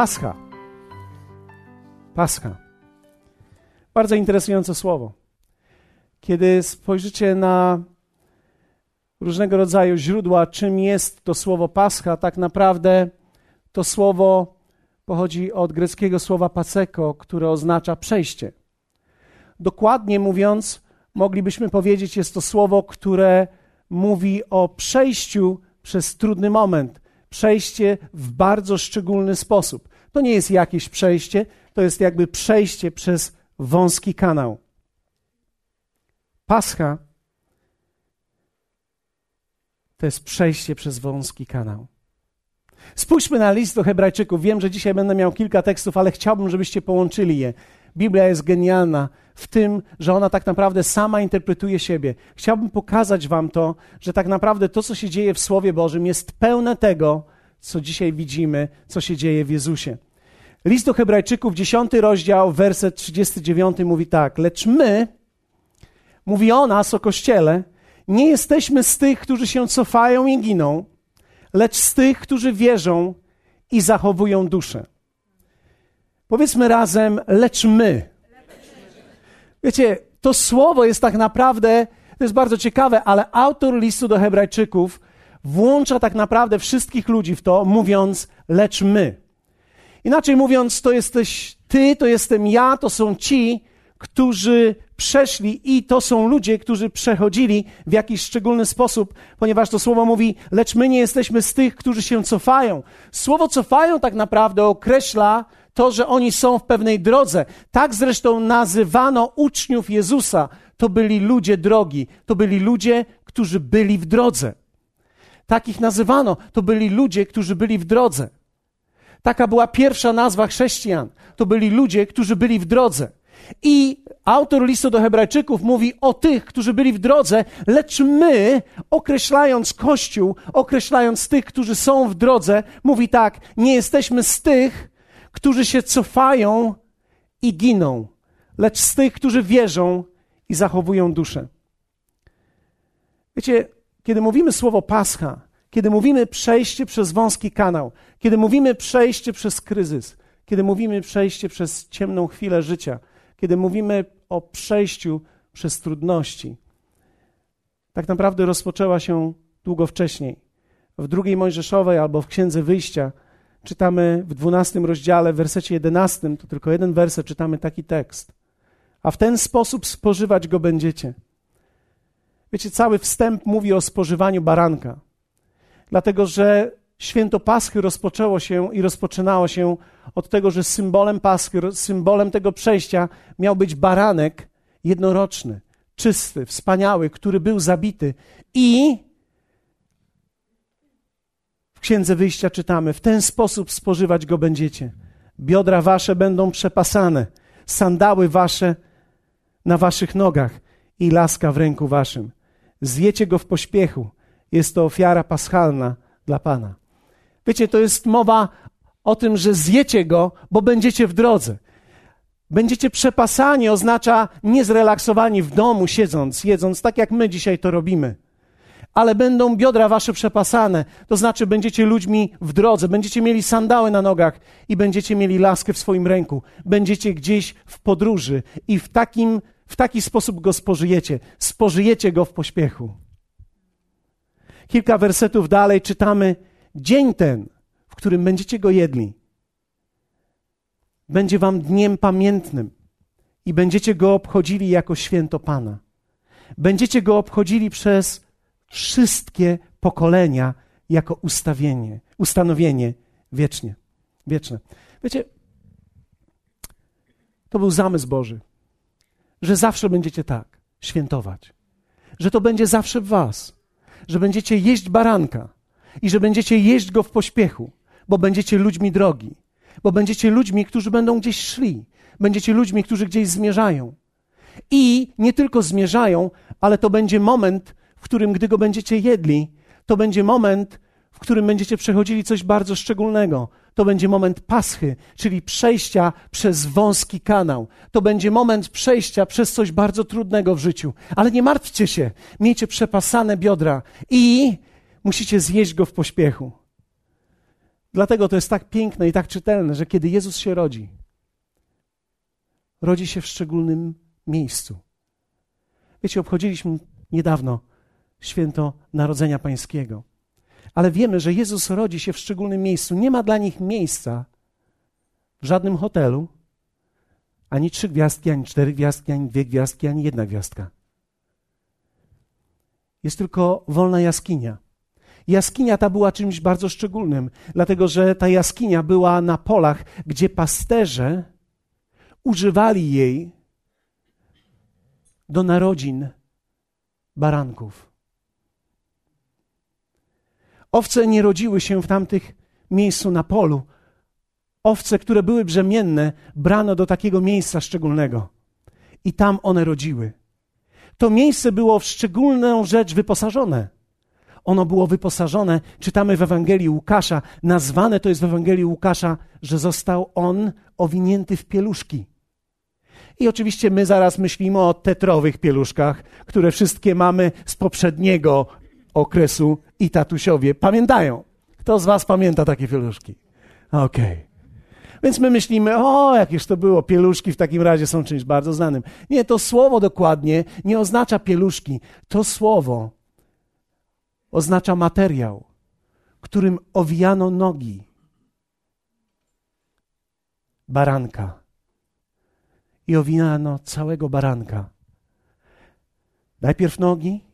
Pascha. Pascha. Bardzo interesujące słowo. Kiedy spojrzycie na różnego rodzaju źródła, czym jest to słowo Pascha, tak naprawdę to słowo pochodzi od greckiego słowa paseko, które oznacza przejście. Dokładnie mówiąc, moglibyśmy powiedzieć, jest to słowo, które mówi o przejściu przez trudny moment, przejście w bardzo szczególny sposób. To nie jest jakieś przejście, to jest jakby przejście przez wąski kanał. Pascha to jest przejście przez wąski kanał. Spójrzmy na list do Hebrajczyków. Wiem, że dzisiaj będę miał kilka tekstów, ale chciałbym, żebyście połączyli je. Biblia jest genialna w tym, że ona tak naprawdę sama interpretuje siebie. Chciałbym pokazać Wam to, że tak naprawdę to, co się dzieje w Słowie Bożym, jest pełne tego, co dzisiaj widzimy, co się dzieje w Jezusie. List do Hebrajczyków, 10 rozdział, werset 39 mówi tak: Lecz my, mówi o nas, o Kościele, nie jesteśmy z tych, którzy się cofają i giną, lecz z tych, którzy wierzą i zachowują duszę. Powiedzmy razem, lecz my. Wiecie, to słowo jest tak naprawdę, to jest bardzo ciekawe, ale autor listu do Hebrajczyków włącza tak naprawdę wszystkich ludzi w to, mówiąc, lecz my. Inaczej mówiąc, to jesteś ty, to jestem ja, to są ci, którzy przeszli i to są ludzie, którzy przechodzili w jakiś szczególny sposób, ponieważ to słowo mówi, lecz my nie jesteśmy z tych, którzy się cofają. Słowo cofają tak naprawdę określa to, że oni są w pewnej drodze. Tak zresztą nazywano uczniów Jezusa. To byli ludzie drogi, to byli ludzie, którzy byli w drodze. Takich nazywano, to byli ludzie, którzy byli w drodze. Taka była pierwsza nazwa chrześcijan. To byli ludzie, którzy byli w drodze. I autor listu do Hebrajczyków mówi o tych, którzy byli w drodze, lecz my, określając Kościół, określając tych, którzy są w drodze, mówi tak: nie jesteśmy z tych, którzy się cofają i giną, lecz z tych, którzy wierzą i zachowują duszę. Wiecie, kiedy mówimy słowo Pascha, kiedy mówimy przejście przez wąski kanał, kiedy mówimy przejście przez kryzys, kiedy mówimy przejście przez ciemną chwilę życia, kiedy mówimy o przejściu przez trudności, tak naprawdę rozpoczęła się długo wcześniej. W drugiej Mojżeszowej albo w Księdze Wyjścia czytamy w dwunastym rozdziale, w wersecie jedenastym, to tylko jeden werset, czytamy taki tekst. A w ten sposób spożywać go będziecie. Wiecie, cały wstęp mówi o spożywaniu baranka. Dlatego, że święto Paschy rozpoczęło się i rozpoczynało się od tego, że symbolem Paschy, symbolem tego przejścia miał być baranek jednoroczny, czysty, wspaniały, który był zabity i w Księdze Wyjścia czytamy: W ten sposób spożywać go będziecie. Biodra wasze będą przepasane, sandały wasze na waszych nogach i laska w ręku waszym. Zjecie go w pośpiechu. Jest to ofiara paschalna dla Pana. Wiecie, to jest mowa o tym, że zjecie go, bo będziecie w drodze. Będziecie przepasani, oznacza nie zrelaksowani w domu, siedząc, jedząc, tak jak my dzisiaj to robimy ale będą biodra wasze przepasane. To znaczy, będziecie ludźmi w drodze, będziecie mieli sandały na nogach i będziecie mieli laskę w swoim ręku. Będziecie gdzieś w podróży i w, takim, w taki sposób go spożyjecie. Spożyjecie go w pośpiechu. Kilka wersetów dalej czytamy: Dzień ten, w którym będziecie go jedli, będzie wam dniem pamiętnym i będziecie go obchodzili jako święto Pana. Będziecie go obchodzili przez wszystkie pokolenia jako ustawienie, ustanowienie wiecznie, wieczne. Wiecie, to był zamysł Boży, że zawsze będziecie tak świętować, że to będzie zawsze w was, że będziecie jeść baranka i że będziecie jeść go w pośpiechu, bo będziecie ludźmi drogi, bo będziecie ludźmi, którzy będą gdzieś szli, będziecie ludźmi, którzy gdzieś zmierzają. I nie tylko zmierzają, ale to będzie moment, w którym, gdy go będziecie jedli, to będzie moment, w którym będziecie przechodzili coś bardzo szczególnego. To będzie moment paschy, czyli przejścia przez wąski kanał. To będzie moment przejścia przez coś bardzo trudnego w życiu. Ale nie martwcie się, miejcie przepasane biodra i musicie zjeść go w pośpiechu. Dlatego to jest tak piękne i tak czytelne, że kiedy Jezus się rodzi, rodzi się w szczególnym miejscu. Wiecie, obchodziliśmy niedawno święto Narodzenia Pańskiego. Ale wiemy, że Jezus rodzi się w szczególnym miejscu. Nie ma dla nich miejsca w żadnym hotelu, ani trzy gwiazdki, ani cztery gwiazdki, ani dwie gwiazdki, ani jedna gwiazdka. Jest tylko wolna jaskinia. Jaskinia ta była czymś bardzo szczególnym, dlatego że ta jaskinia była na polach, gdzie pasterze używali jej do narodzin baranków. Owce nie rodziły się w tamtych miejscu na polu. Owce, które były brzemienne, brano do takiego miejsca szczególnego. I tam one rodziły. To miejsce było w szczególną rzecz wyposażone. Ono było wyposażone, czytamy w Ewangelii Łukasza, nazwane to jest w Ewangelii Łukasza, że został on owinięty w pieluszki. I oczywiście my zaraz myślimy o tetrowych pieluszkach, które wszystkie mamy z poprzedniego okresu i tatusiowie pamiętają. Kto z Was pamięta takie pieluszki? Okej. Okay. Więc my myślimy, o, jakież to było, pieluszki w takim razie są czymś bardzo znanym. Nie, to słowo dokładnie nie oznacza pieluszki. To słowo oznacza materiał, którym owijano nogi baranka. I owinano całego baranka. Najpierw nogi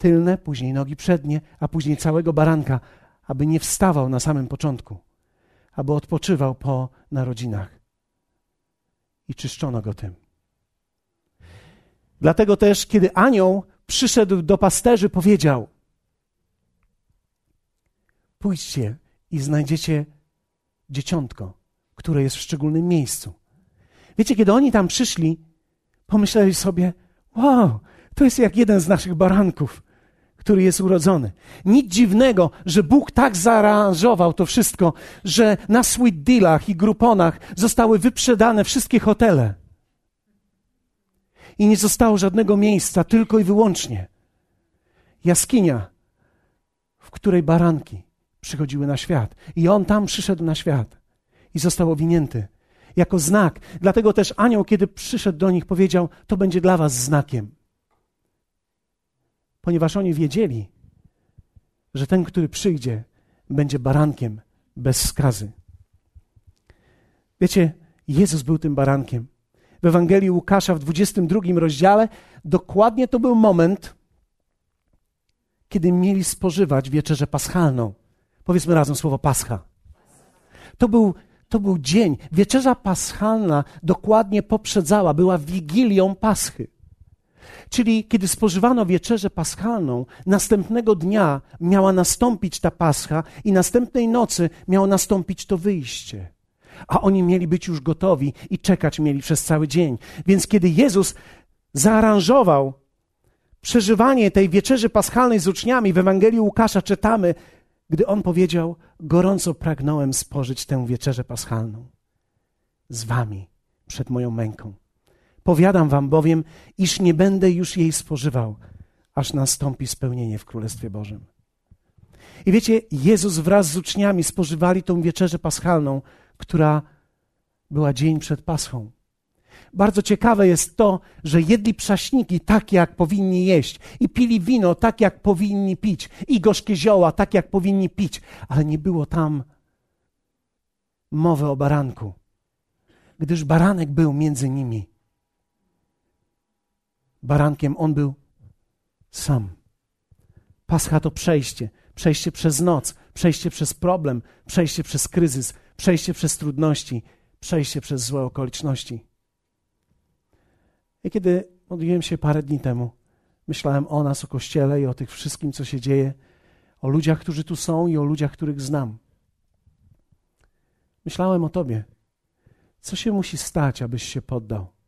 tylne, później nogi przednie, a później całego baranka, aby nie wstawał na samym początku, aby odpoczywał po narodzinach. I czyszczono go tym. Dlatego też, kiedy anioł przyszedł do pasterzy, powiedział: Pójdźcie i znajdziecie dzieciątko, które jest w szczególnym miejscu. Wiecie, kiedy oni tam przyszli, pomyśleli sobie: Wow, to jest jak jeden z naszych baranków, który jest urodzony. Nic dziwnego, że Bóg tak zaaranżował to wszystko, że na Sweet Dealach i Gruponach zostały wyprzedane wszystkie hotele. I nie zostało żadnego miejsca, tylko i wyłącznie jaskinia, w której baranki przychodziły na świat. I on tam przyszedł na świat i został owinięty jako znak. Dlatego też anioł, kiedy przyszedł do nich, powiedział: To będzie dla was znakiem. Ponieważ oni wiedzieli, że ten, który przyjdzie, będzie barankiem bez skazy. Wiecie, Jezus był tym barankiem. W Ewangelii Łukasza w 22 rozdziale dokładnie to był moment, kiedy mieli spożywać wieczerzę paschalną. Powiedzmy razem słowo Pascha. To był, to był dzień. Wieczerza paschalna dokładnie poprzedzała, była wigilią Paschy. Czyli kiedy spożywano wieczerzę paschalną, następnego dnia miała nastąpić ta pascha i następnej nocy miało nastąpić to wyjście. A oni mieli być już gotowi i czekać mieli przez cały dzień. Więc kiedy Jezus zaaranżował przeżywanie tej wieczerzy paschalnej z uczniami w Ewangelii Łukasza czytamy, gdy on powiedział: Gorąco pragnąłem spożyć tę wieczerzę paschalną z wami przed moją męką. Powiadam wam bowiem, iż nie będę już jej spożywał, aż nastąpi spełnienie w Królestwie Bożym. I wiecie, Jezus wraz z uczniami spożywali tą wieczerzę paschalną, która była dzień przed Paschą. Bardzo ciekawe jest to, że jedli prześniki tak, jak powinni jeść, i pili wino tak, jak powinni pić, i gorzkie zioła tak, jak powinni pić, ale nie było tam mowy o baranku, gdyż baranek był między nimi. Barankiem on był sam. Pascha to przejście, przejście przez noc, przejście przez problem, przejście przez kryzys, przejście przez trudności, przejście przez złe okoliczności. I kiedy modliłem się parę dni temu, myślałem o nas, o Kościele i o tych wszystkim, co się dzieje, o ludziach, którzy tu są i o ludziach, których znam. Myślałem o Tobie. Co się musi stać, abyś się poddał?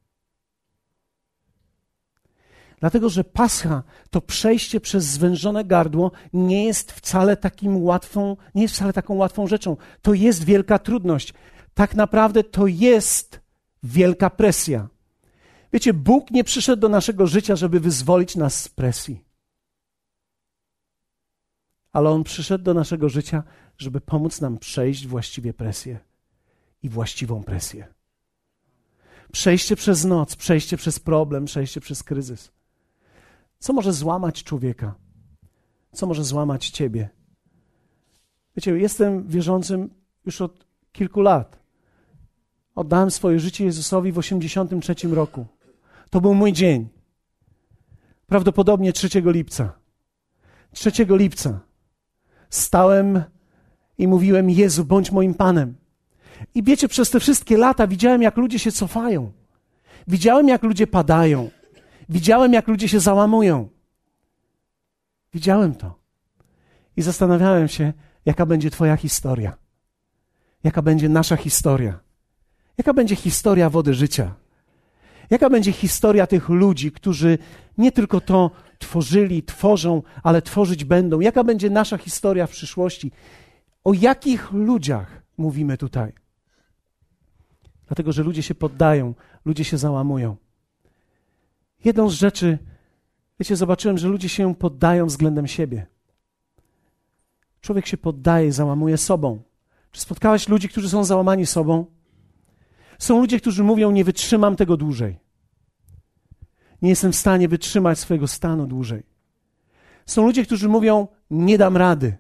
Dlatego, że pascha, to przejście przez zwężone gardło nie jest wcale takim łatwą, nie jest wcale taką łatwą rzeczą. To jest wielka trudność. Tak naprawdę to jest wielka presja. Wiecie, Bóg nie przyszedł do naszego życia, żeby wyzwolić nas z presji. ale On przyszedł do naszego życia, żeby pomóc nam przejść właściwie presję i właściwą presję. Przejście przez noc, przejście przez problem, przejście przez kryzys. Co może złamać człowieka? Co może złamać ciebie? Wiecie, jestem wierzącym już od kilku lat. Oddałem swoje życie Jezusowi w 83 roku. To był mój dzień. Prawdopodobnie 3 lipca. 3 lipca stałem i mówiłem: Jezu, bądź moim Panem. I wiecie, przez te wszystkie lata widziałem, jak ludzie się cofają. Widziałem, jak ludzie padają. Widziałem, jak ludzie się załamują. Widziałem to. I zastanawiałem się, jaka będzie Twoja historia. Jaka będzie nasza historia. Jaka będzie historia wody życia. Jaka będzie historia tych ludzi, którzy nie tylko to tworzyli, tworzą, ale tworzyć będą? Jaka będzie nasza historia w przyszłości? O jakich ludziach mówimy tutaj? Dlatego, że ludzie się poddają, ludzie się załamują. Jedną z rzeczy, wiecie, zobaczyłem, że ludzie się poddają względem siebie. Człowiek się poddaje, załamuje sobą. Czy spotkałeś ludzi, którzy są załamani sobą? Są ludzie, którzy mówią: Nie wytrzymam tego dłużej. Nie jestem w stanie wytrzymać swojego stanu dłużej. Są ludzie, którzy mówią: Nie dam rady.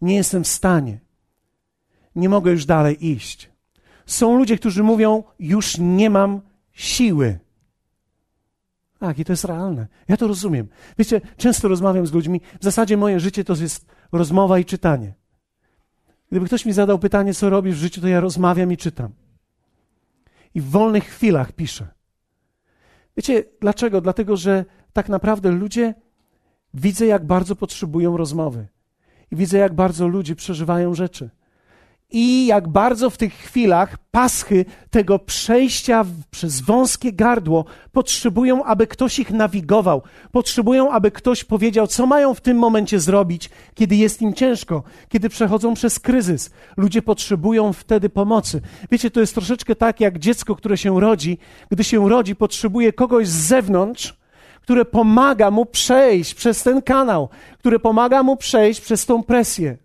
Nie jestem w stanie. Nie mogę już dalej iść. Są ludzie, którzy mówią: Już nie mam siły. Tak, i to jest realne. Ja to rozumiem. Wiecie, często rozmawiam z ludźmi. W zasadzie moje życie to jest rozmowa i czytanie. Gdyby ktoś mi zadał pytanie, co robisz w życiu, to ja rozmawiam i czytam. I w wolnych chwilach piszę. Wiecie dlaczego? Dlatego, że tak naprawdę ludzie widzę, jak bardzo potrzebują rozmowy. I widzę, jak bardzo ludzie przeżywają rzeczy i jak bardzo w tych chwilach paschy tego przejścia przez wąskie gardło potrzebują, aby ktoś ich nawigował, potrzebują, aby ktoś powiedział, co mają w tym momencie zrobić, kiedy jest im ciężko, kiedy przechodzą przez kryzys. Ludzie potrzebują wtedy pomocy. Wiecie, to jest troszeczkę tak, jak dziecko, które się rodzi, gdy się rodzi, potrzebuje kogoś z zewnątrz, które pomaga mu przejść przez ten kanał, które pomaga mu przejść przez tą presję.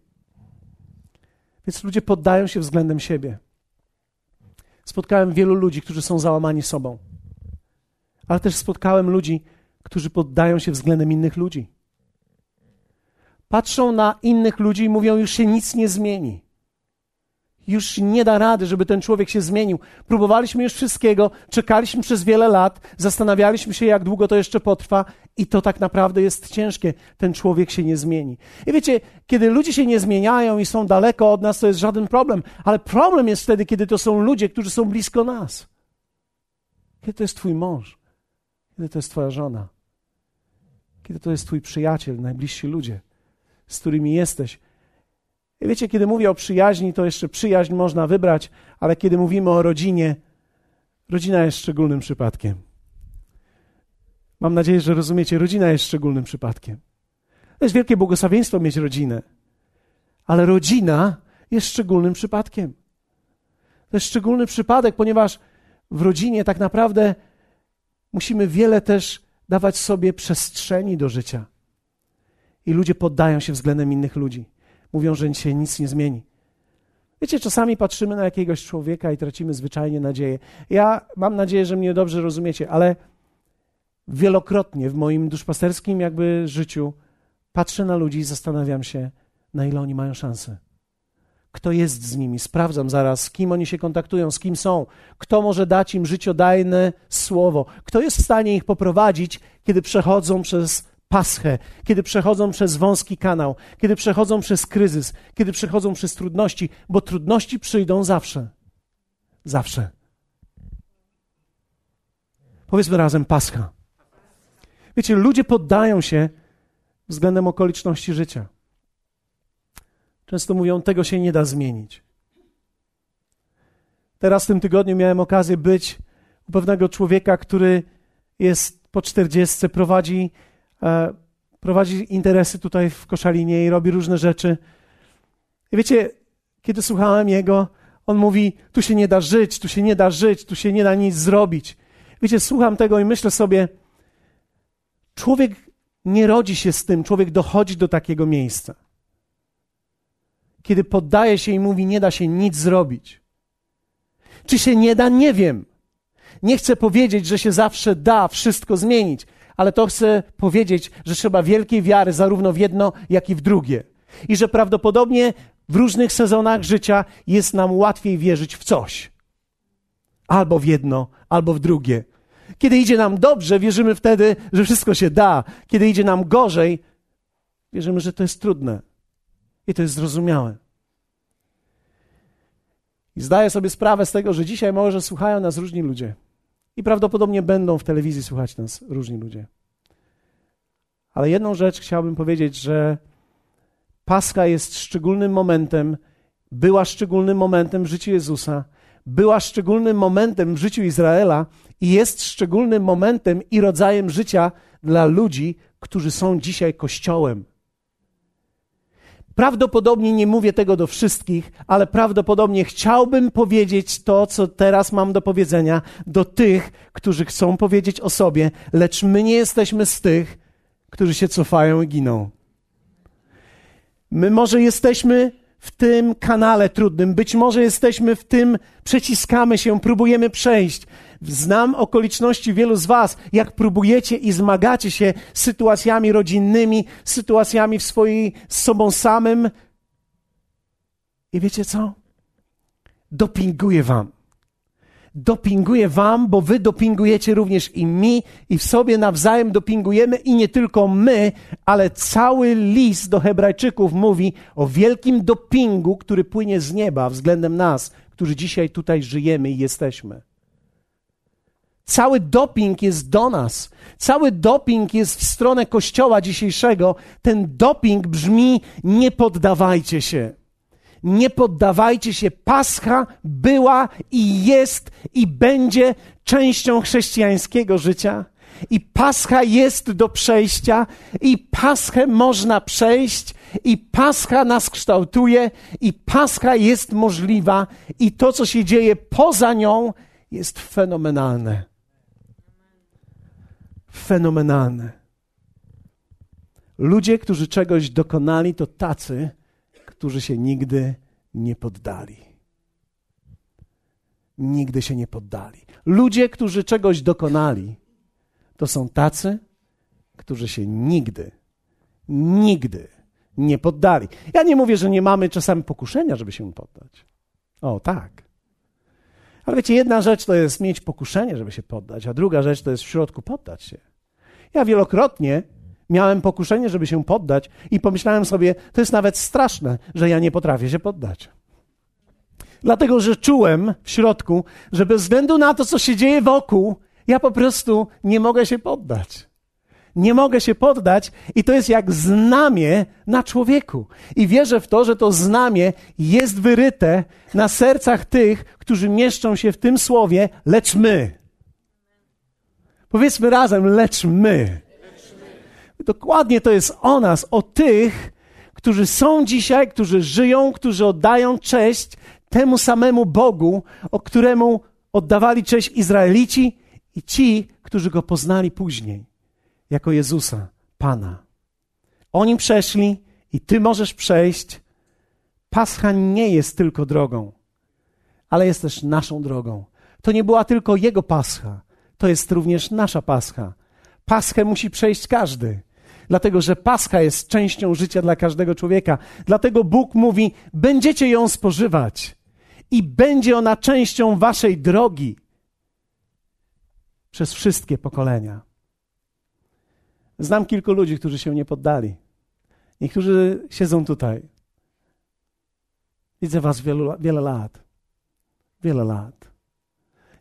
Więc ludzie poddają się względem siebie. Spotkałem wielu ludzi, którzy są załamani sobą, ale też spotkałem ludzi, którzy poddają się względem innych ludzi. Patrzą na innych ludzi i mówią: Już się nic nie zmieni. Już nie da rady, żeby ten człowiek się zmienił. Próbowaliśmy już wszystkiego, czekaliśmy przez wiele lat, zastanawialiśmy się, jak długo to jeszcze potrwa, i to tak naprawdę jest ciężkie. Ten człowiek się nie zmieni. I wiecie, kiedy ludzie się nie zmieniają i są daleko od nas, to jest żaden problem, ale problem jest wtedy, kiedy to są ludzie, którzy są blisko nas. Kiedy to jest Twój mąż, kiedy to jest Twoja żona, kiedy to jest Twój przyjaciel, najbliżsi ludzie, z którymi jesteś wiecie, kiedy mówię o przyjaźni, to jeszcze przyjaźń można wybrać, ale kiedy mówimy o rodzinie, rodzina jest szczególnym przypadkiem. Mam nadzieję, że rozumiecie, rodzina jest szczególnym przypadkiem. To jest wielkie błogosławieństwo mieć rodzinę, ale rodzina jest szczególnym przypadkiem. To jest szczególny przypadek, ponieważ w rodzinie tak naprawdę musimy wiele też dawać sobie przestrzeni do życia. I ludzie poddają się względem innych ludzi mówią, że się nic nie zmieni. Wiecie, czasami patrzymy na jakiegoś człowieka i tracimy zwyczajnie nadzieję. Ja mam nadzieję, że mnie dobrze rozumiecie, ale wielokrotnie w moim duszpasterskim jakby życiu patrzę na ludzi i zastanawiam się, na ile oni mają szansę. Kto jest z nimi? Sprawdzam zaraz, z kim oni się kontaktują, z kim są. Kto może dać im życiodajne słowo? Kto jest w stanie ich poprowadzić, kiedy przechodzą przez paschę, kiedy przechodzą przez wąski kanał, kiedy przechodzą przez kryzys, kiedy przechodzą przez trudności, bo trudności przyjdą zawsze. Zawsze. Powiedzmy razem pascha. Wiecie, ludzie poddają się względem okoliczności życia. Często mówią, tego się nie da zmienić. Teraz w tym tygodniu miałem okazję być u pewnego człowieka, który jest po czterdziestce, prowadzi prowadzi interesy tutaj w Koszalinie i robi różne rzeczy. I wiecie, kiedy słuchałem jego, on mówi: Tu się nie da żyć, tu się nie da żyć, tu się nie da nic zrobić. Wiecie, słucham tego i myślę sobie: Człowiek nie rodzi się z tym, człowiek dochodzi do takiego miejsca. kiedy poddaje się i mówi: Nie da się nic zrobić. Czy się nie da? Nie wiem. Nie chcę powiedzieć, że się zawsze da wszystko zmienić, ale to chcę powiedzieć, że trzeba wielkiej wiary zarówno w jedno, jak i w drugie. I że prawdopodobnie w różnych sezonach życia jest nam łatwiej wierzyć w coś. Albo w jedno, albo w drugie. Kiedy idzie nam dobrze, wierzymy wtedy, że wszystko się da. Kiedy idzie nam gorzej, wierzymy, że to jest trudne. I to jest zrozumiałe. I zdaję sobie sprawę z tego, że dzisiaj może słuchają nas różni ludzie. I prawdopodobnie będą w telewizji słuchać nas różni ludzie. Ale jedną rzecz chciałbym powiedzieć, że Pascha jest szczególnym momentem, była szczególnym momentem w życiu Jezusa, była szczególnym momentem w życiu Izraela i jest szczególnym momentem i rodzajem życia dla ludzi, którzy są dzisiaj Kościołem. Prawdopodobnie nie mówię tego do wszystkich, ale prawdopodobnie chciałbym powiedzieć to, co teraz mam do powiedzenia, do tych, którzy chcą powiedzieć o sobie, lecz my nie jesteśmy z tych, którzy się cofają i giną. My może jesteśmy w tym kanale trudnym, być może jesteśmy w tym, przeciskamy się, próbujemy przejść. Znam okoliczności wielu z Was, jak próbujecie i zmagacie się z sytuacjami rodzinnymi, sytuacjami w swojej z sobą samym. I wiecie co? Dopinguję Wam dopinguję wam, bo wy dopingujecie również i mi, i w sobie nawzajem dopingujemy, i nie tylko my, ale cały list do Hebrajczyków mówi o wielkim dopingu, który płynie z nieba względem nas, którzy dzisiaj tutaj żyjemy i jesteśmy. Cały doping jest do nas. Cały doping jest w stronę kościoła dzisiejszego. Ten doping brzmi: nie poddawajcie się. Nie poddawajcie się. Pascha była i jest i będzie częścią chrześcijańskiego życia. I pascha jest do przejścia, i paschę można przejść, i pascha nas kształtuje, i pascha jest możliwa, i to, co się dzieje poza nią, jest fenomenalne. Fenomenalne. Ludzie, którzy czegoś dokonali, to tacy, którzy się nigdy nie poddali. Nigdy się nie poddali. Ludzie, którzy czegoś dokonali, to są tacy, którzy się nigdy, nigdy nie poddali. Ja nie mówię, że nie mamy czasami pokuszenia, żeby się poddać. O, tak. Ale wiecie, jedna rzecz to jest mieć pokuszenie, żeby się poddać, a druga rzecz to jest w środku poddać się. Ja wielokrotnie miałem pokuszenie, żeby się poddać, i pomyślałem sobie, to jest nawet straszne, że ja nie potrafię się poddać. Dlatego, że czułem w środku, że bez względu na to, co się dzieje wokół, ja po prostu nie mogę się poddać. Nie mogę się poddać, i to jest jak znamie na człowieku. I wierzę w to, że to znamie jest wyryte na sercach tych, którzy mieszczą się w tym słowie, lecz my. Powiedzmy razem, lecz my. Dokładnie to jest o nas, o tych, którzy są dzisiaj, którzy żyją, którzy oddają cześć temu samemu Bogu, o któremu oddawali cześć Izraelici i ci, którzy go poznali później, jako Jezusa, Pana. Oni przeszli i ty możesz przejść. Pascha nie jest tylko drogą, ale jest też naszą drogą. To nie była tylko jego pascha, to jest również nasza pascha. Paschę musi przejść każdy dlatego że Pascha jest częścią życia dla każdego człowieka. Dlatego Bóg mówi: Będziecie ją spożywać i będzie ona częścią waszej drogi przez wszystkie pokolenia. Znam kilku ludzi, którzy się nie poddali. Niektórzy siedzą tutaj. Widzę was wielu, wiele lat. Wiele lat.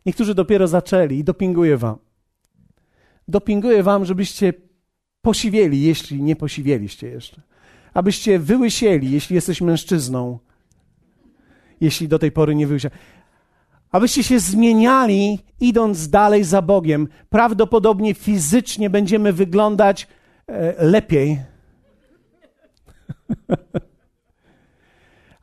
Niektórzy dopiero zaczęli i dopinguję wam. Dopinguję wam, żebyście posiwieli, jeśli nie posiwieliście jeszcze. Abyście wyłysieli, jeśli jesteś mężczyzną, jeśli do tej pory nie wyłysieli. Abyście się zmieniali, idąc dalej za Bogiem. Prawdopodobnie fizycznie będziemy wyglądać e, lepiej.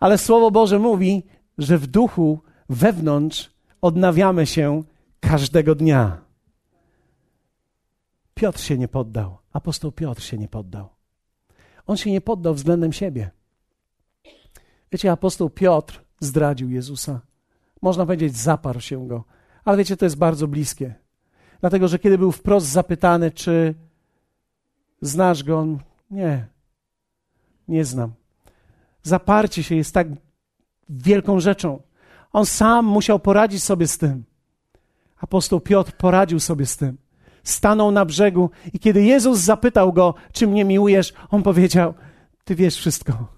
Ale Słowo Boże mówi, że w duchu, wewnątrz odnawiamy się każdego dnia. Piotr się nie poddał. Apostoł Piotr się nie poddał. On się nie poddał względem siebie. Wiecie, apostoł Piotr zdradził Jezusa. Można powiedzieć, zaparł się go. Ale wiecie, to jest bardzo bliskie. Dlatego, że kiedy był wprost zapytany, czy znasz go, on nie, nie znam. Zaparcie się jest tak wielką rzeczą. On sam musiał poradzić sobie z tym. Apostoł Piotr poradził sobie z tym. Stanął na brzegu i kiedy Jezus zapytał go, czy mnie miłujesz, on powiedział: Ty wiesz wszystko.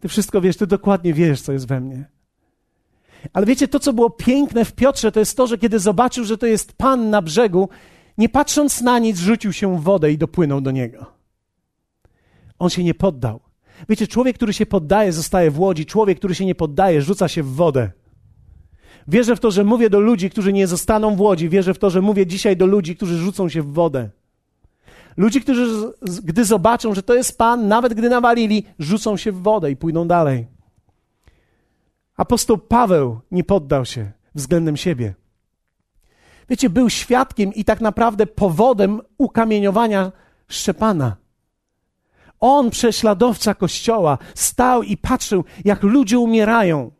Ty wszystko wiesz, ty dokładnie wiesz, co jest we mnie. Ale wiecie, to co było piękne w Piotrze, to jest to, że kiedy zobaczył, że to jest Pan na brzegu, nie patrząc na nic, rzucił się w wodę i dopłynął do niego. On się nie poddał. Wiecie, człowiek, który się poddaje, zostaje w łodzi. Człowiek, który się nie poddaje, rzuca się w wodę. Wierzę w to, że mówię do ludzi, którzy nie zostaną w łodzi. Wierzę w to, że mówię dzisiaj do ludzi, którzy rzucą się w wodę. Ludzi, którzy, gdy zobaczą, że to jest Pan, nawet gdy nawalili, rzucą się w wodę i pójdą dalej. Apostoł Paweł nie poddał się względem siebie. Wiecie, był świadkiem i tak naprawdę powodem ukamieniowania Szczepana. On, prześladowca Kościoła, stał i patrzył, jak ludzie umierają.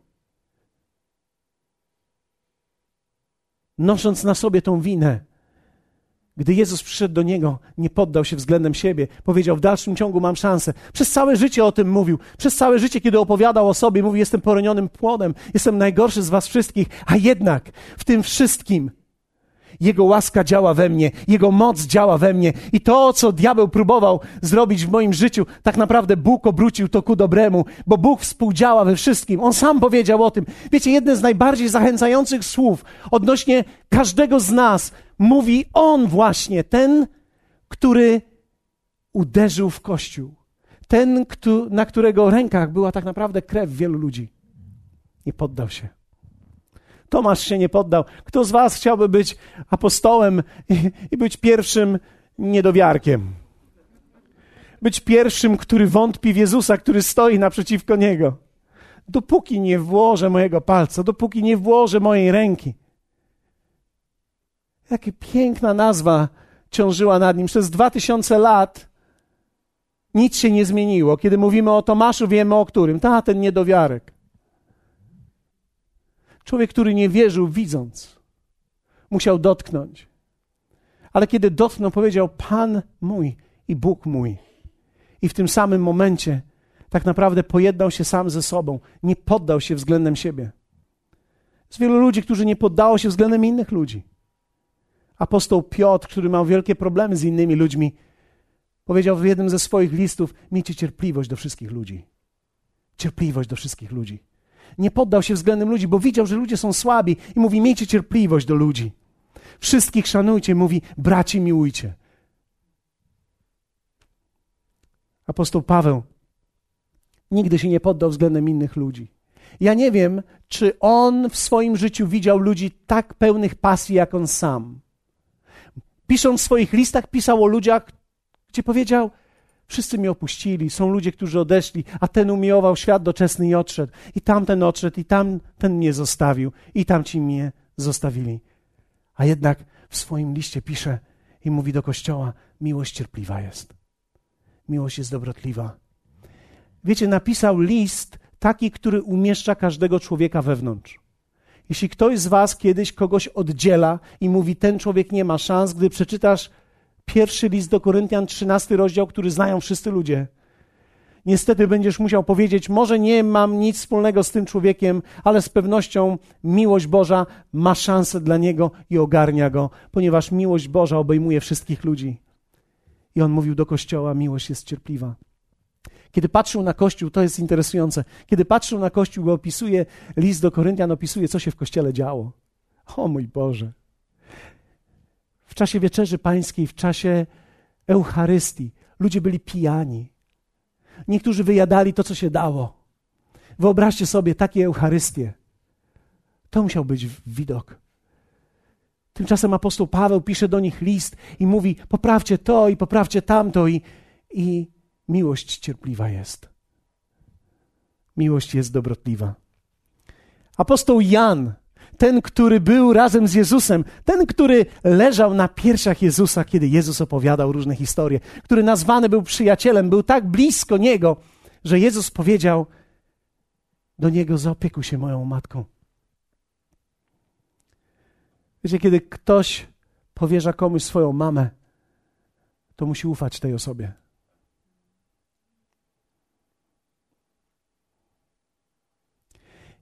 Nosząc na sobie tą winę. Gdy Jezus przyszedł do niego, nie poddał się względem siebie. Powiedział, w dalszym ciągu mam szansę. Przez całe życie o tym mówił. Przez całe życie, kiedy opowiadał o sobie, mówił, jestem poronionym płodem, jestem najgorszy z was wszystkich. A jednak w tym wszystkim jego łaska działa we mnie, Jego moc działa we mnie i to, co diabeł próbował zrobić w moim życiu, tak naprawdę Bóg obrócił to ku dobremu, bo Bóg współdziała we wszystkim. On sam powiedział o tym. Wiecie, jedne z najbardziej zachęcających słów odnośnie każdego z nas mówi On właśnie, ten, który uderzył w Kościół. Ten, na którego rękach była tak naprawdę krew wielu ludzi. Nie poddał się. Tomasz się nie poddał. Kto z Was chciałby być apostołem i, i być pierwszym niedowiarkiem? Być pierwszym, który wątpi w Jezusa, który stoi naprzeciwko niego. Dopóki nie włożę mojego palca, dopóki nie włożę mojej ręki. Jaka piękna nazwa ciążyła nad nim. Przez dwa tysiące lat nic się nie zmieniło. Kiedy mówimy o Tomaszu, wiemy o którym. Ta, ten niedowiarek. Człowiek, który nie wierzył, widząc, musiał dotknąć. Ale kiedy dotknął, powiedział: Pan mój i Bóg mój. I w tym samym momencie tak naprawdę pojednał się sam ze sobą, nie poddał się względem siebie. Jest wielu ludzi, którzy nie poddało się względem innych ludzi. Apostoł Piotr, który miał wielkie problemy z innymi ludźmi, powiedział w jednym ze swoich listów: Miejcie cierpliwość do wszystkich ludzi. Cierpliwość do wszystkich ludzi. Nie poddał się względem ludzi, bo widział, że ludzie są słabi i mówi: Miejcie cierpliwość do ludzi. Wszystkich szanujcie, mówi: Braci, miłujcie. Apostoł Paweł nigdy się nie poddał względem innych ludzi. Ja nie wiem, czy on w swoim życiu widział ludzi tak pełnych pasji, jak on sam. Pisząc w swoich listach, pisał o ludziach, gdzie powiedział: Wszyscy mnie opuścili, są ludzie, którzy odeszli, a ten umiłował świat doczesny i odszedł. I tamten odszedł, i tamten mnie zostawił, i tamci mnie zostawili. A jednak w swoim liście pisze i mówi do Kościoła: miłość cierpliwa jest. Miłość jest dobrotliwa. Wiecie, napisał list taki, który umieszcza każdego człowieka wewnątrz. Jeśli ktoś z Was kiedyś kogoś oddziela i mówi, ten człowiek nie ma szans, gdy przeczytasz Pierwszy list do Koryntian, trzynasty rozdział, który znają wszyscy ludzie. Niestety będziesz musiał powiedzieć, może nie mam nic wspólnego z tym człowiekiem, ale z pewnością miłość Boża ma szansę dla niego i ogarnia go, ponieważ miłość Boża obejmuje wszystkich ludzi. I on mówił do kościoła: miłość jest cierpliwa. Kiedy patrzył na Kościół, to jest interesujące, kiedy patrzył na Kościół, bo opisuje list do Koryntian, opisuje, co się w Kościele działo. O mój Boże czasie wieczerzy pańskiej, w czasie Eucharystii, ludzie byli pijani. Niektórzy wyjadali to, co się dało. Wyobraźcie sobie takie Eucharystie. To musiał być widok. Tymczasem apostoł Paweł pisze do nich list i mówi: poprawcie to i poprawcie tamto, i, i miłość cierpliwa jest. Miłość jest dobrotliwa. Apostoł Jan ten, który był razem z Jezusem, ten, który leżał na piersiach Jezusa, kiedy Jezus opowiadał różne historie, który nazwany był przyjacielem, był tak blisko Niego, że Jezus powiedział: do Niego, zaopiekuj się moją matką. Wiecie, kiedy ktoś powierza komuś swoją mamę, to musi ufać tej osobie.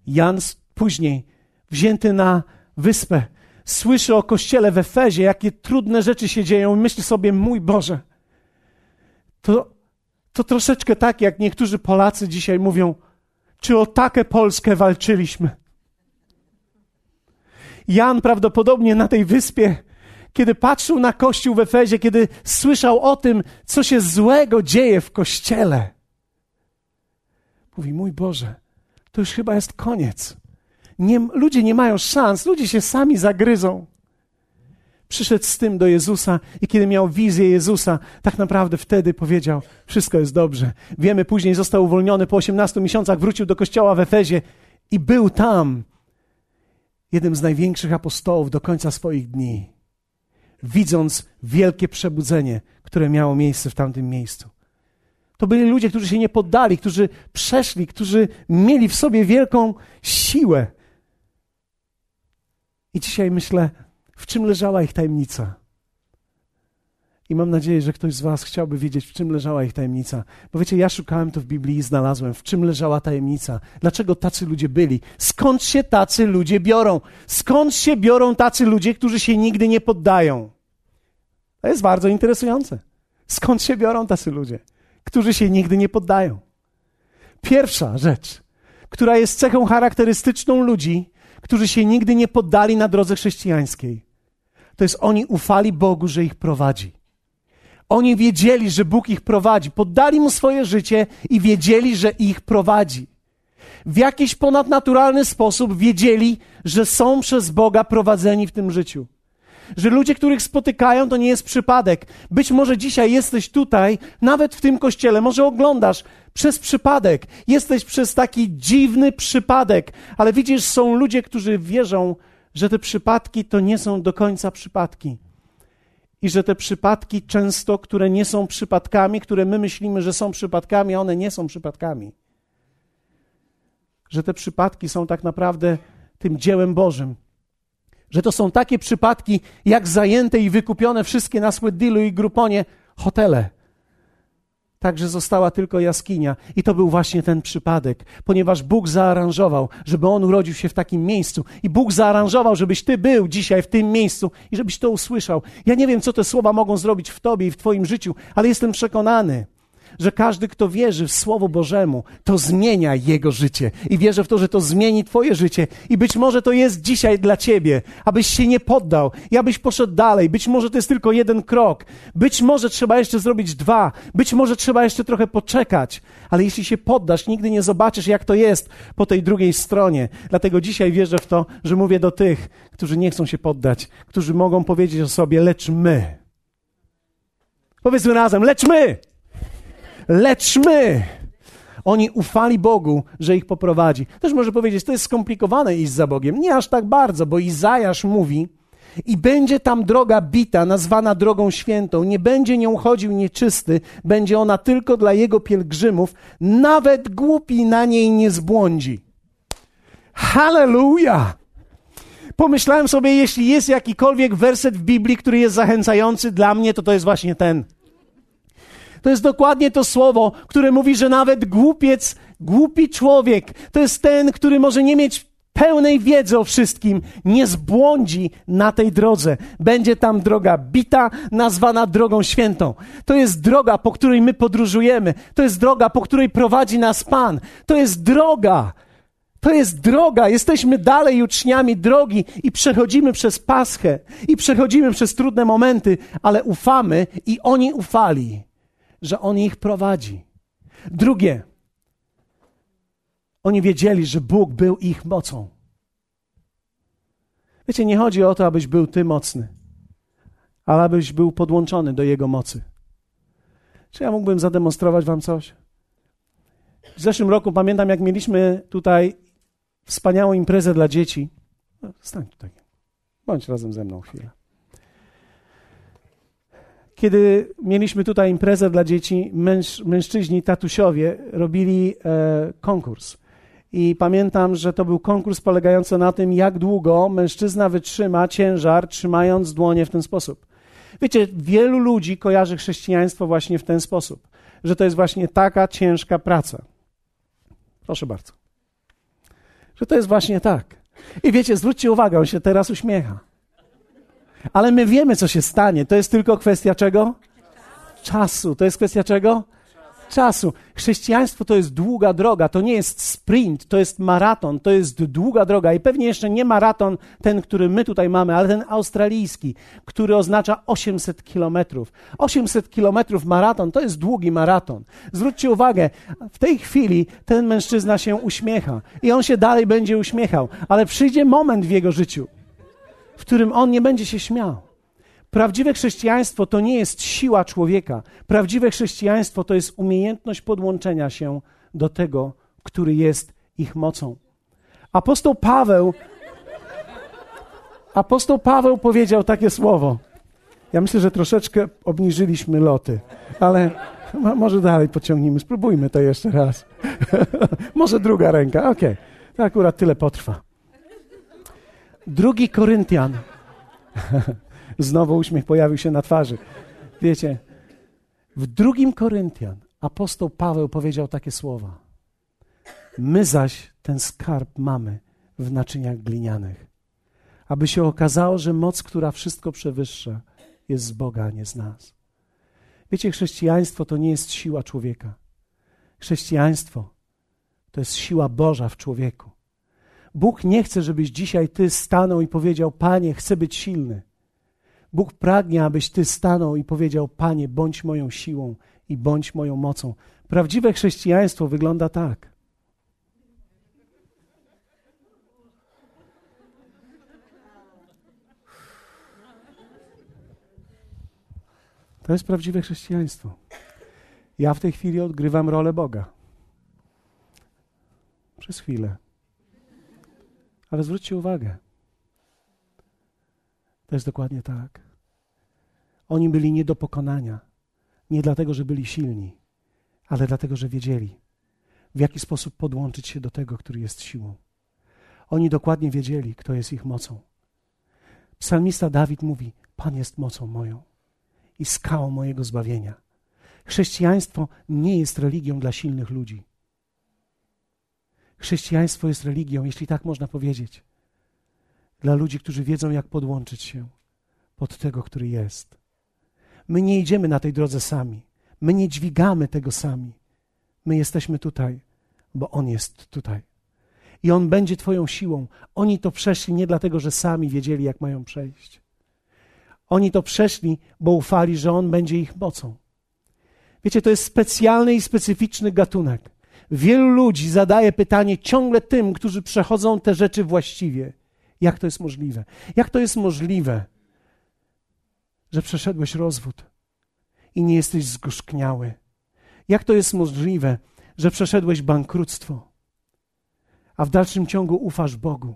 Jan później, wzięty na wyspę, słyszy o kościele w Efezie, jakie trudne rzeczy się dzieją i myśli sobie, mój Boże, to, to troszeczkę tak, jak niektórzy Polacy dzisiaj mówią, czy o takę Polskę walczyliśmy. Jan prawdopodobnie na tej wyspie, kiedy patrzył na kościół w Efezie, kiedy słyszał o tym, co się złego dzieje w kościele, mówi: Mój Boże, to już chyba jest koniec. Nie, ludzie nie mają szans, ludzie się sami zagryzą. Przyszedł z tym do Jezusa i kiedy miał wizję Jezusa, tak naprawdę wtedy powiedział: Wszystko jest dobrze. Wiemy, później został uwolniony po 18 miesiącach, wrócił do kościoła w Efezie i był tam jednym z największych apostołów do końca swoich dni, widząc wielkie przebudzenie, które miało miejsce w tamtym miejscu. To byli ludzie, którzy się nie poddali, którzy przeszli, którzy mieli w sobie wielką siłę. I dzisiaj myślę, w czym leżała ich tajemnica. I mam nadzieję, że ktoś z Was chciałby wiedzieć, w czym leżała ich tajemnica. Bo wiecie, ja szukałem to w Biblii i znalazłem, w czym leżała tajemnica. Dlaczego tacy ludzie byli? Skąd się tacy ludzie biorą? Skąd się biorą tacy ludzie, którzy się nigdy nie poddają? To jest bardzo interesujące. Skąd się biorą tacy ludzie, którzy się nigdy nie poddają? Pierwsza rzecz, która jest cechą charakterystyczną ludzi, którzy się nigdy nie poddali na drodze chrześcijańskiej, to jest oni ufali Bogu, że ich prowadzi. Oni wiedzieli, że Bóg ich prowadzi. Poddali mu swoje życie i wiedzieli, że ich prowadzi. W jakiś ponadnaturalny sposób wiedzieli, że są przez Boga prowadzeni w tym życiu. Że ludzie, których spotykają, to nie jest przypadek. Być może dzisiaj jesteś tutaj, nawet w tym kościele, może oglądasz przez przypadek. Jesteś przez taki dziwny przypadek, ale widzisz, są ludzie, którzy wierzą, że te przypadki to nie są do końca przypadki i że te przypadki często, które nie są przypadkami, które my myślimy, że są przypadkami, one nie są przypadkami. Że te przypadki są tak naprawdę tym dziełem Bożym. Że to są takie przypadki, jak zajęte i wykupione wszystkie na Słeddilu i Gruponie hotele Także została tylko jaskinia. I to był właśnie ten przypadek, ponieważ Bóg zaaranżował, żeby on urodził się w takim miejscu. I Bóg zaaranżował, żebyś ty był dzisiaj w tym miejscu i żebyś to usłyszał. Ja nie wiem, co te słowa mogą zrobić w tobie i w twoim życiu, ale jestem przekonany, że każdy, kto wierzy w Słowo Bożemu, to zmienia jego życie. I wierzę w to, że to zmieni Twoje życie. I być może to jest dzisiaj dla Ciebie, abyś się nie poddał i abyś poszedł dalej. Być może to jest tylko jeden krok. Być może trzeba jeszcze zrobić dwa. Być może trzeba jeszcze trochę poczekać. Ale jeśli się poddasz, nigdy nie zobaczysz, jak to jest po tej drugiej stronie. Dlatego dzisiaj wierzę w to, że mówię do tych, którzy nie chcą się poddać, którzy mogą powiedzieć o sobie, lecz my. Powiedzmy razem, lecz my lecz my. Oni ufali Bogu, że ich poprowadzi. Też może powiedzieć, to jest skomplikowane iść za Bogiem. Nie aż tak bardzo, bo Izajasz mówi, i będzie tam droga bita, nazwana drogą świętą. Nie będzie nią chodził nieczysty, będzie ona tylko dla jego pielgrzymów. Nawet głupi na niej nie zbłądzi. Halleluja! Pomyślałem sobie, jeśli jest jakikolwiek werset w Biblii, który jest zachęcający dla mnie, to to jest właśnie ten. To jest dokładnie to słowo, które mówi, że nawet głupiec, głupi człowiek, to jest ten, który może nie mieć pełnej wiedzy o wszystkim, nie zbłądzi na tej drodze. Będzie tam droga bita, nazwana drogą świętą. To jest droga, po której my podróżujemy. To jest droga, po której prowadzi nas Pan. To jest droga. To jest droga. Jesteśmy dalej uczniami drogi i przechodzimy przez Paschę i przechodzimy przez trudne momenty, ale ufamy i oni ufali że On ich prowadzi. Drugie, oni wiedzieli, że Bóg był ich mocą. Wiecie, nie chodzi o to, abyś był ty mocny, ale abyś był podłączony do Jego mocy. Czy ja mógłbym zademonstrować Wam coś? W zeszłym roku pamiętam, jak mieliśmy tutaj wspaniałą imprezę dla dzieci. No, stań tutaj. Bądź razem ze mną chwilę kiedy mieliśmy tutaj imprezę dla dzieci, męż, mężczyźni, tatusiowie robili e, konkurs. I pamiętam, że to był konkurs polegający na tym, jak długo mężczyzna wytrzyma ciężar, trzymając dłonie w ten sposób. Wiecie, wielu ludzi kojarzy chrześcijaństwo właśnie w ten sposób, że to jest właśnie taka ciężka praca. Proszę bardzo. Że to jest właśnie tak. I wiecie, zwróćcie uwagę, on się teraz uśmiecha. Ale my wiemy, co się stanie. To jest tylko kwestia czego? Czasu. To jest kwestia czego? czasu. Chrześcijaństwo to jest długa droga, to nie jest sprint, to jest maraton, to jest długa droga. I pewnie jeszcze nie maraton ten, który my tutaj mamy, ale ten australijski, który oznacza 800 kilometrów. 800 kilometrów maraton to jest długi maraton. Zwróćcie uwagę, w tej chwili ten mężczyzna się uśmiecha i on się dalej będzie uśmiechał, ale przyjdzie moment w jego życiu, w którym on nie będzie się śmiał. Prawdziwe chrześcijaństwo to nie jest siła człowieka. Prawdziwe chrześcijaństwo to jest umiejętność podłączenia się do tego, który jest ich mocą. Apostoł Paweł Apostoł Paweł powiedział takie słowo. Ja myślę, że troszeczkę obniżyliśmy loty, ale może dalej pociągnijmy. Spróbujmy to jeszcze raz. może druga ręka. Okej. Okay. To akurat tyle potrwa. Drugi Koryntian. Znowu uśmiech pojawił się na twarzy. Wiecie, w drugim Koryntian apostoł Paweł powiedział takie słowa. My zaś ten skarb mamy w naczyniach glinianych, aby się okazało, że moc, która wszystko przewyższa, jest z Boga, a nie z nas. Wiecie, chrześcijaństwo to nie jest siła człowieka. Chrześcijaństwo to jest siła Boża w człowieku. Bóg nie chce, żebyś dzisiaj ty stanął i powiedział: Panie, chcę być silny. Bóg pragnie, abyś ty stanął i powiedział: Panie, bądź moją siłą i bądź moją mocą. Prawdziwe chrześcijaństwo wygląda tak. To jest prawdziwe chrześcijaństwo. Ja w tej chwili odgrywam rolę Boga. Przez chwilę. Ale zwróćcie uwagę. To jest dokładnie tak. Oni byli nie do pokonania. Nie dlatego, że byli silni, ale dlatego, że wiedzieli, w jaki sposób podłączyć się do tego, który jest siłą. Oni dokładnie wiedzieli, kto jest ich mocą. Psalmista Dawid mówi: Pan jest mocą moją i skałą mojego zbawienia. Chrześcijaństwo nie jest religią dla silnych ludzi. Chrześcijaństwo jest religią, jeśli tak można powiedzieć, dla ludzi, którzy wiedzą, jak podłączyć się pod tego, który jest. My nie idziemy na tej drodze sami. My nie dźwigamy tego sami. My jesteśmy tutaj, bo On jest tutaj. I On będzie Twoją siłą. Oni to przeszli nie dlatego, że sami wiedzieli, jak mają przejść. Oni to przeszli, bo ufali, że On będzie ich mocą. Wiecie, to jest specjalny i specyficzny gatunek. Wielu ludzi zadaje pytanie ciągle tym, którzy przechodzą te rzeczy właściwie. Jak to jest możliwe? Jak to jest możliwe, że przeszedłeś rozwód i nie jesteś zgorzkniały? Jak to jest możliwe, że przeszedłeś bankructwo, a w dalszym ciągu ufasz Bogu?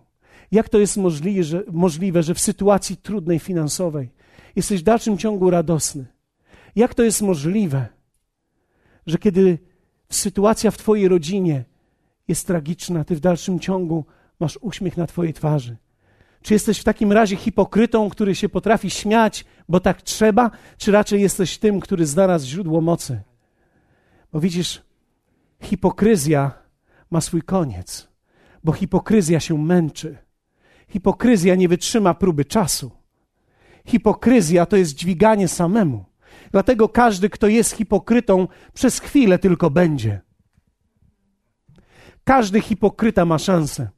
Jak to jest możliwe że, możliwe, że w sytuacji trudnej finansowej jesteś w dalszym ciągu radosny? Jak to jest możliwe, że kiedy sytuacja w Twojej rodzinie jest tragiczna, Ty w dalszym ciągu masz uśmiech na Twojej twarzy? Czy jesteś w takim razie hipokrytą, który się potrafi śmiać, bo tak trzeba, czy raczej jesteś tym, który znalazł źródło mocy? Bo widzisz, hipokryzja ma swój koniec, bo hipokryzja się męczy. Hipokryzja nie wytrzyma próby czasu. Hipokryzja to jest dźwiganie samemu. Dlatego każdy, kto jest hipokrytą, przez chwilę tylko będzie. Każdy hipokryta ma szansę.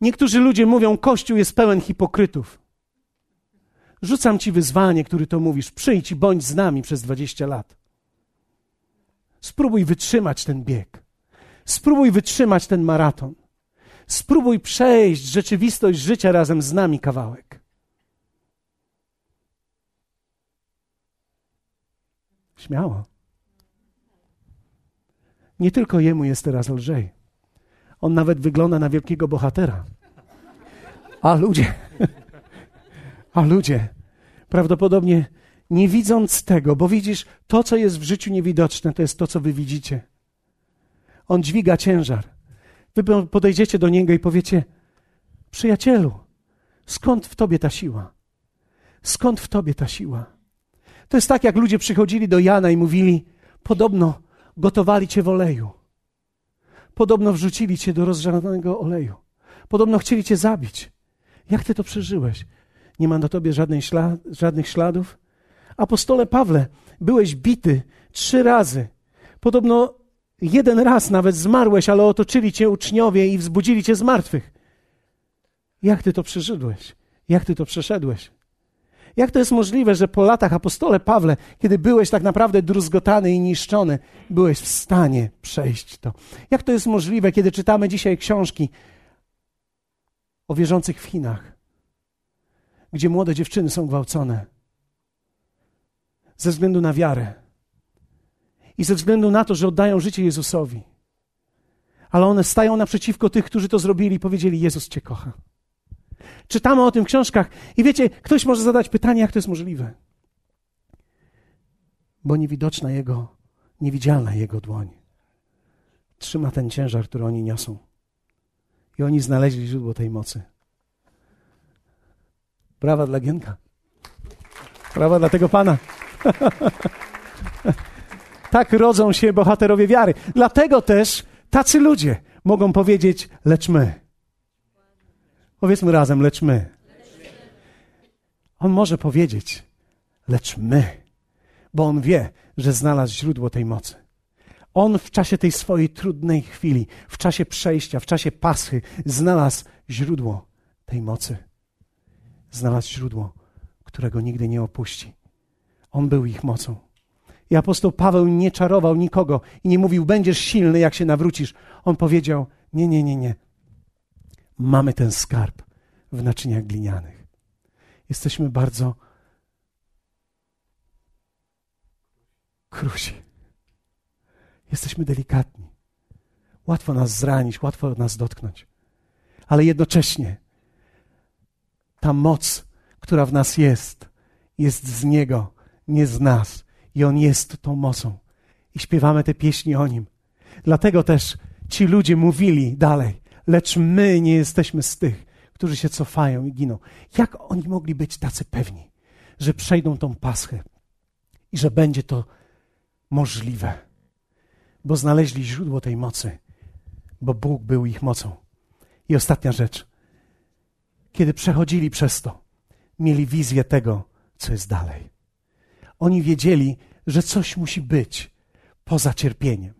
Niektórzy ludzie mówią, Kościół jest pełen hipokrytów. Rzucam ci wyzwanie, który to mówisz. Przyjdź i bądź z nami przez 20 lat. Spróbuj wytrzymać ten bieg. Spróbuj wytrzymać ten maraton. Spróbuj przejść rzeczywistość życia razem z nami kawałek. Śmiało. Nie tylko jemu jest teraz lżej. On nawet wygląda na wielkiego bohatera. A ludzie, a ludzie, prawdopodobnie nie widząc tego, bo widzisz, to, co jest w życiu niewidoczne, to jest to, co wy widzicie. On dźwiga ciężar. Wy podejdziecie do niego i powiecie: Przyjacielu, skąd w tobie ta siła? Skąd w tobie ta siła? To jest tak, jak ludzie przychodzili do Jana i mówili: Podobno gotowali cię w oleju. Podobno wrzucili cię do rozżarzonego oleju. Podobno chcieli cię zabić. Jak ty to przeżyłeś? Nie ma na tobie ślad, żadnych śladów? Apostole Pawle, byłeś bity trzy razy. Podobno jeden raz nawet zmarłeś, ale otoczyli cię uczniowie i wzbudzili cię z martwych. Jak ty to przeżyłeś? Jak ty to przeszedłeś? Jak to jest możliwe, że po latach, apostole Pawle, kiedy byłeś tak naprawdę druzgotany i niszczony, byłeś w stanie przejść to? Jak to jest możliwe, kiedy czytamy dzisiaj książki o wierzących w Chinach, gdzie młode dziewczyny są gwałcone ze względu na wiarę i ze względu na to, że oddają życie Jezusowi? Ale one stają naprzeciwko tych, którzy to zrobili i powiedzieli: Jezus Cię kocha. Czytamy o tym w książkach i wiecie, ktoś może zadać pytanie, jak to jest możliwe. Bo niewidoczna Jego, niewidzialna Jego dłoń trzyma ten ciężar, który oni niosą. I oni znaleźli źródło tej mocy. Brawa dla Gienka. Brawa dla tego Pana. tak rodzą się bohaterowie wiary. Dlatego też tacy ludzie mogą powiedzieć, lecz my. Powiedzmy razem, lecz my. On może powiedzieć, lecz my, bo on wie, że znalazł źródło tej mocy. On w czasie tej swojej trudnej chwili, w czasie przejścia, w czasie paschy, znalazł źródło tej mocy. Znalazł źródło, którego nigdy nie opuści. On był ich mocą. I apostoł Paweł nie czarował nikogo i nie mówił, będziesz silny, jak się nawrócisz. On powiedział, nie, nie, nie, nie mamy ten skarb w naczyniach glinianych. Jesteśmy bardzo krusi. Jesteśmy delikatni. Łatwo nas zranić, łatwo nas dotknąć. Ale jednocześnie ta moc, która w nas jest, jest z Niego, nie z nas. I On jest tą mocą. I śpiewamy te pieśni o Nim. Dlatego też ci ludzie mówili dalej: lecz my nie jesteśmy z tych, którzy się cofają i giną. Jak oni mogli być tacy pewni, że przejdą tą paschę i że będzie to możliwe? Bo znaleźli źródło tej mocy, bo Bóg był ich mocą. I ostatnia rzecz. Kiedy przechodzili przez to, mieli wizję tego, co jest dalej. Oni wiedzieli, że coś musi być poza cierpieniem,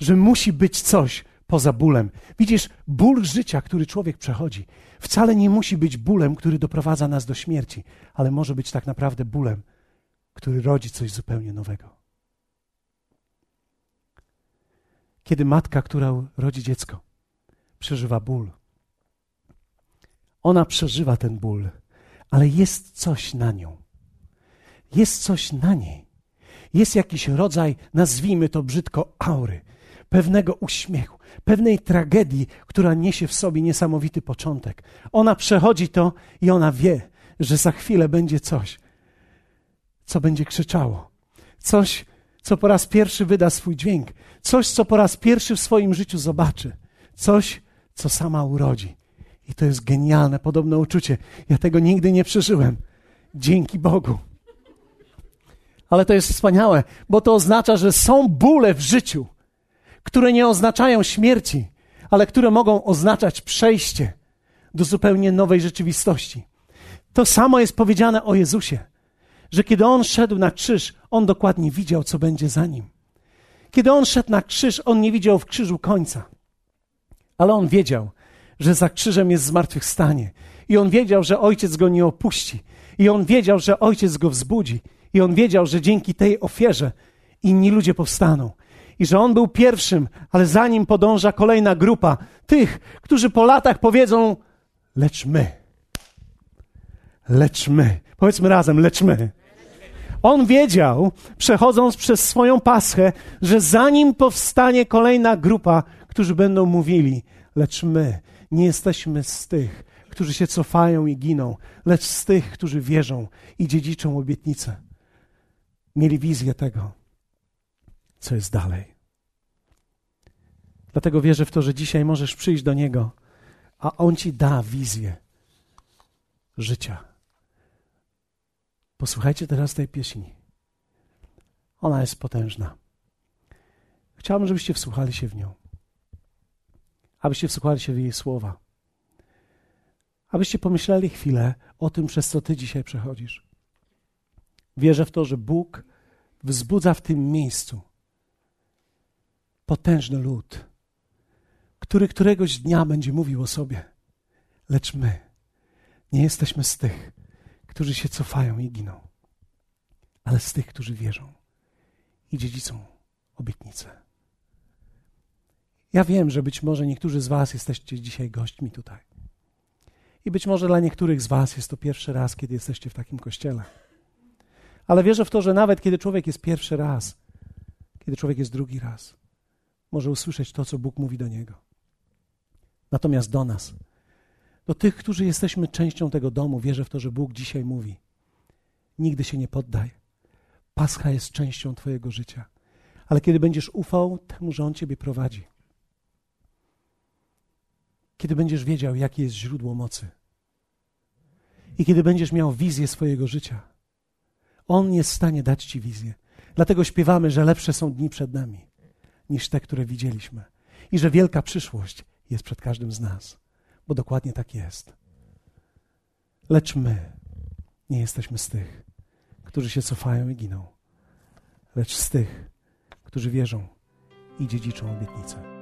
że musi być coś, poza bólem. Widzisz, ból życia, który człowiek przechodzi, wcale nie musi być bólem, który doprowadza nas do śmierci, ale może być tak naprawdę bólem, który rodzi coś zupełnie nowego. Kiedy matka, która rodzi dziecko, przeżywa ból, ona przeżywa ten ból, ale jest coś na nią. Jest coś na niej. Jest jakiś rodzaj, nazwijmy to brzydko, aury, pewnego uśmiechu, pewnej tragedii, która niesie w sobie niesamowity początek. Ona przechodzi to i ona wie, że za chwilę będzie coś, co będzie krzyczało. Coś, co po raz pierwszy wyda swój dźwięk. Coś, co po raz pierwszy w swoim życiu zobaczy. Coś, co sama urodzi. I to jest genialne, podobne uczucie. Ja tego nigdy nie przeżyłem. Dzięki Bogu. Ale to jest wspaniałe, bo to oznacza, że są bóle w życiu, które nie oznaczają śmierci, ale które mogą oznaczać przejście do zupełnie nowej rzeczywistości. To samo jest powiedziane o Jezusie, że kiedy on szedł na krzyż, on dokładnie widział, co będzie za nim. Kiedy on szedł na krzyż, on nie widział w krzyżu końca, ale on wiedział, że za krzyżem jest zmartwychwstanie. I on wiedział, że ojciec go nie opuści. I on wiedział, że ojciec go wzbudzi. I on wiedział, że dzięki tej ofierze inni ludzie powstaną i że on był pierwszym, ale za nim podąża kolejna grupa tych, którzy po latach powiedzą: Lecz my. Lecz my. Powiedzmy razem: Lecz my. On wiedział, przechodząc przez swoją paschę, że zanim powstanie kolejna grupa, którzy będą mówili: Lecz my nie jesteśmy z tych, którzy się cofają i giną, lecz z tych, którzy wierzą i dziedziczą obietnicę. Mieli wizję tego co jest dalej. Dlatego wierzę w to, że dzisiaj możesz przyjść do Niego, a On ci da wizję życia. Posłuchajcie teraz tej pieśni. Ona jest potężna. Chciałbym, żebyście wsłuchali się w nią. Abyście wsłuchali się w jej słowa. Abyście pomyśleli chwilę o tym, przez co ty dzisiaj przechodzisz. Wierzę w to, że Bóg wzbudza w tym miejscu potężny lud, który któregoś dnia będzie mówił o sobie. Lecz my nie jesteśmy z tych, którzy się cofają i giną, ale z tych, którzy wierzą i dziedzicą obietnicę. Ja wiem, że być może niektórzy z Was jesteście dzisiaj gośćmi tutaj. I być może dla niektórych z Was jest to pierwszy raz, kiedy jesteście w takim kościele. Ale wierzę w to, że nawet kiedy człowiek jest pierwszy raz, kiedy człowiek jest drugi raz, może usłyszeć to, co Bóg mówi do niego. Natomiast do nas, do tych, którzy jesteśmy częścią tego domu, wierzę w to, że Bóg dzisiaj mówi: Nigdy się nie poddaj. Pascha jest częścią Twojego życia. Ale kiedy będziesz ufał temu, że On Ciebie prowadzi, kiedy będziesz wiedział, jakie jest źródło mocy, i kiedy będziesz miał wizję swojego życia, On jest w stanie dać Ci wizję. Dlatego śpiewamy, że lepsze są dni przed nami niż te, które widzieliśmy, i że wielka przyszłość jest przed każdym z nas, bo dokładnie tak jest. Lecz my nie jesteśmy z tych, którzy się cofają i giną, lecz z tych, którzy wierzą i dziedziczą obietnicę.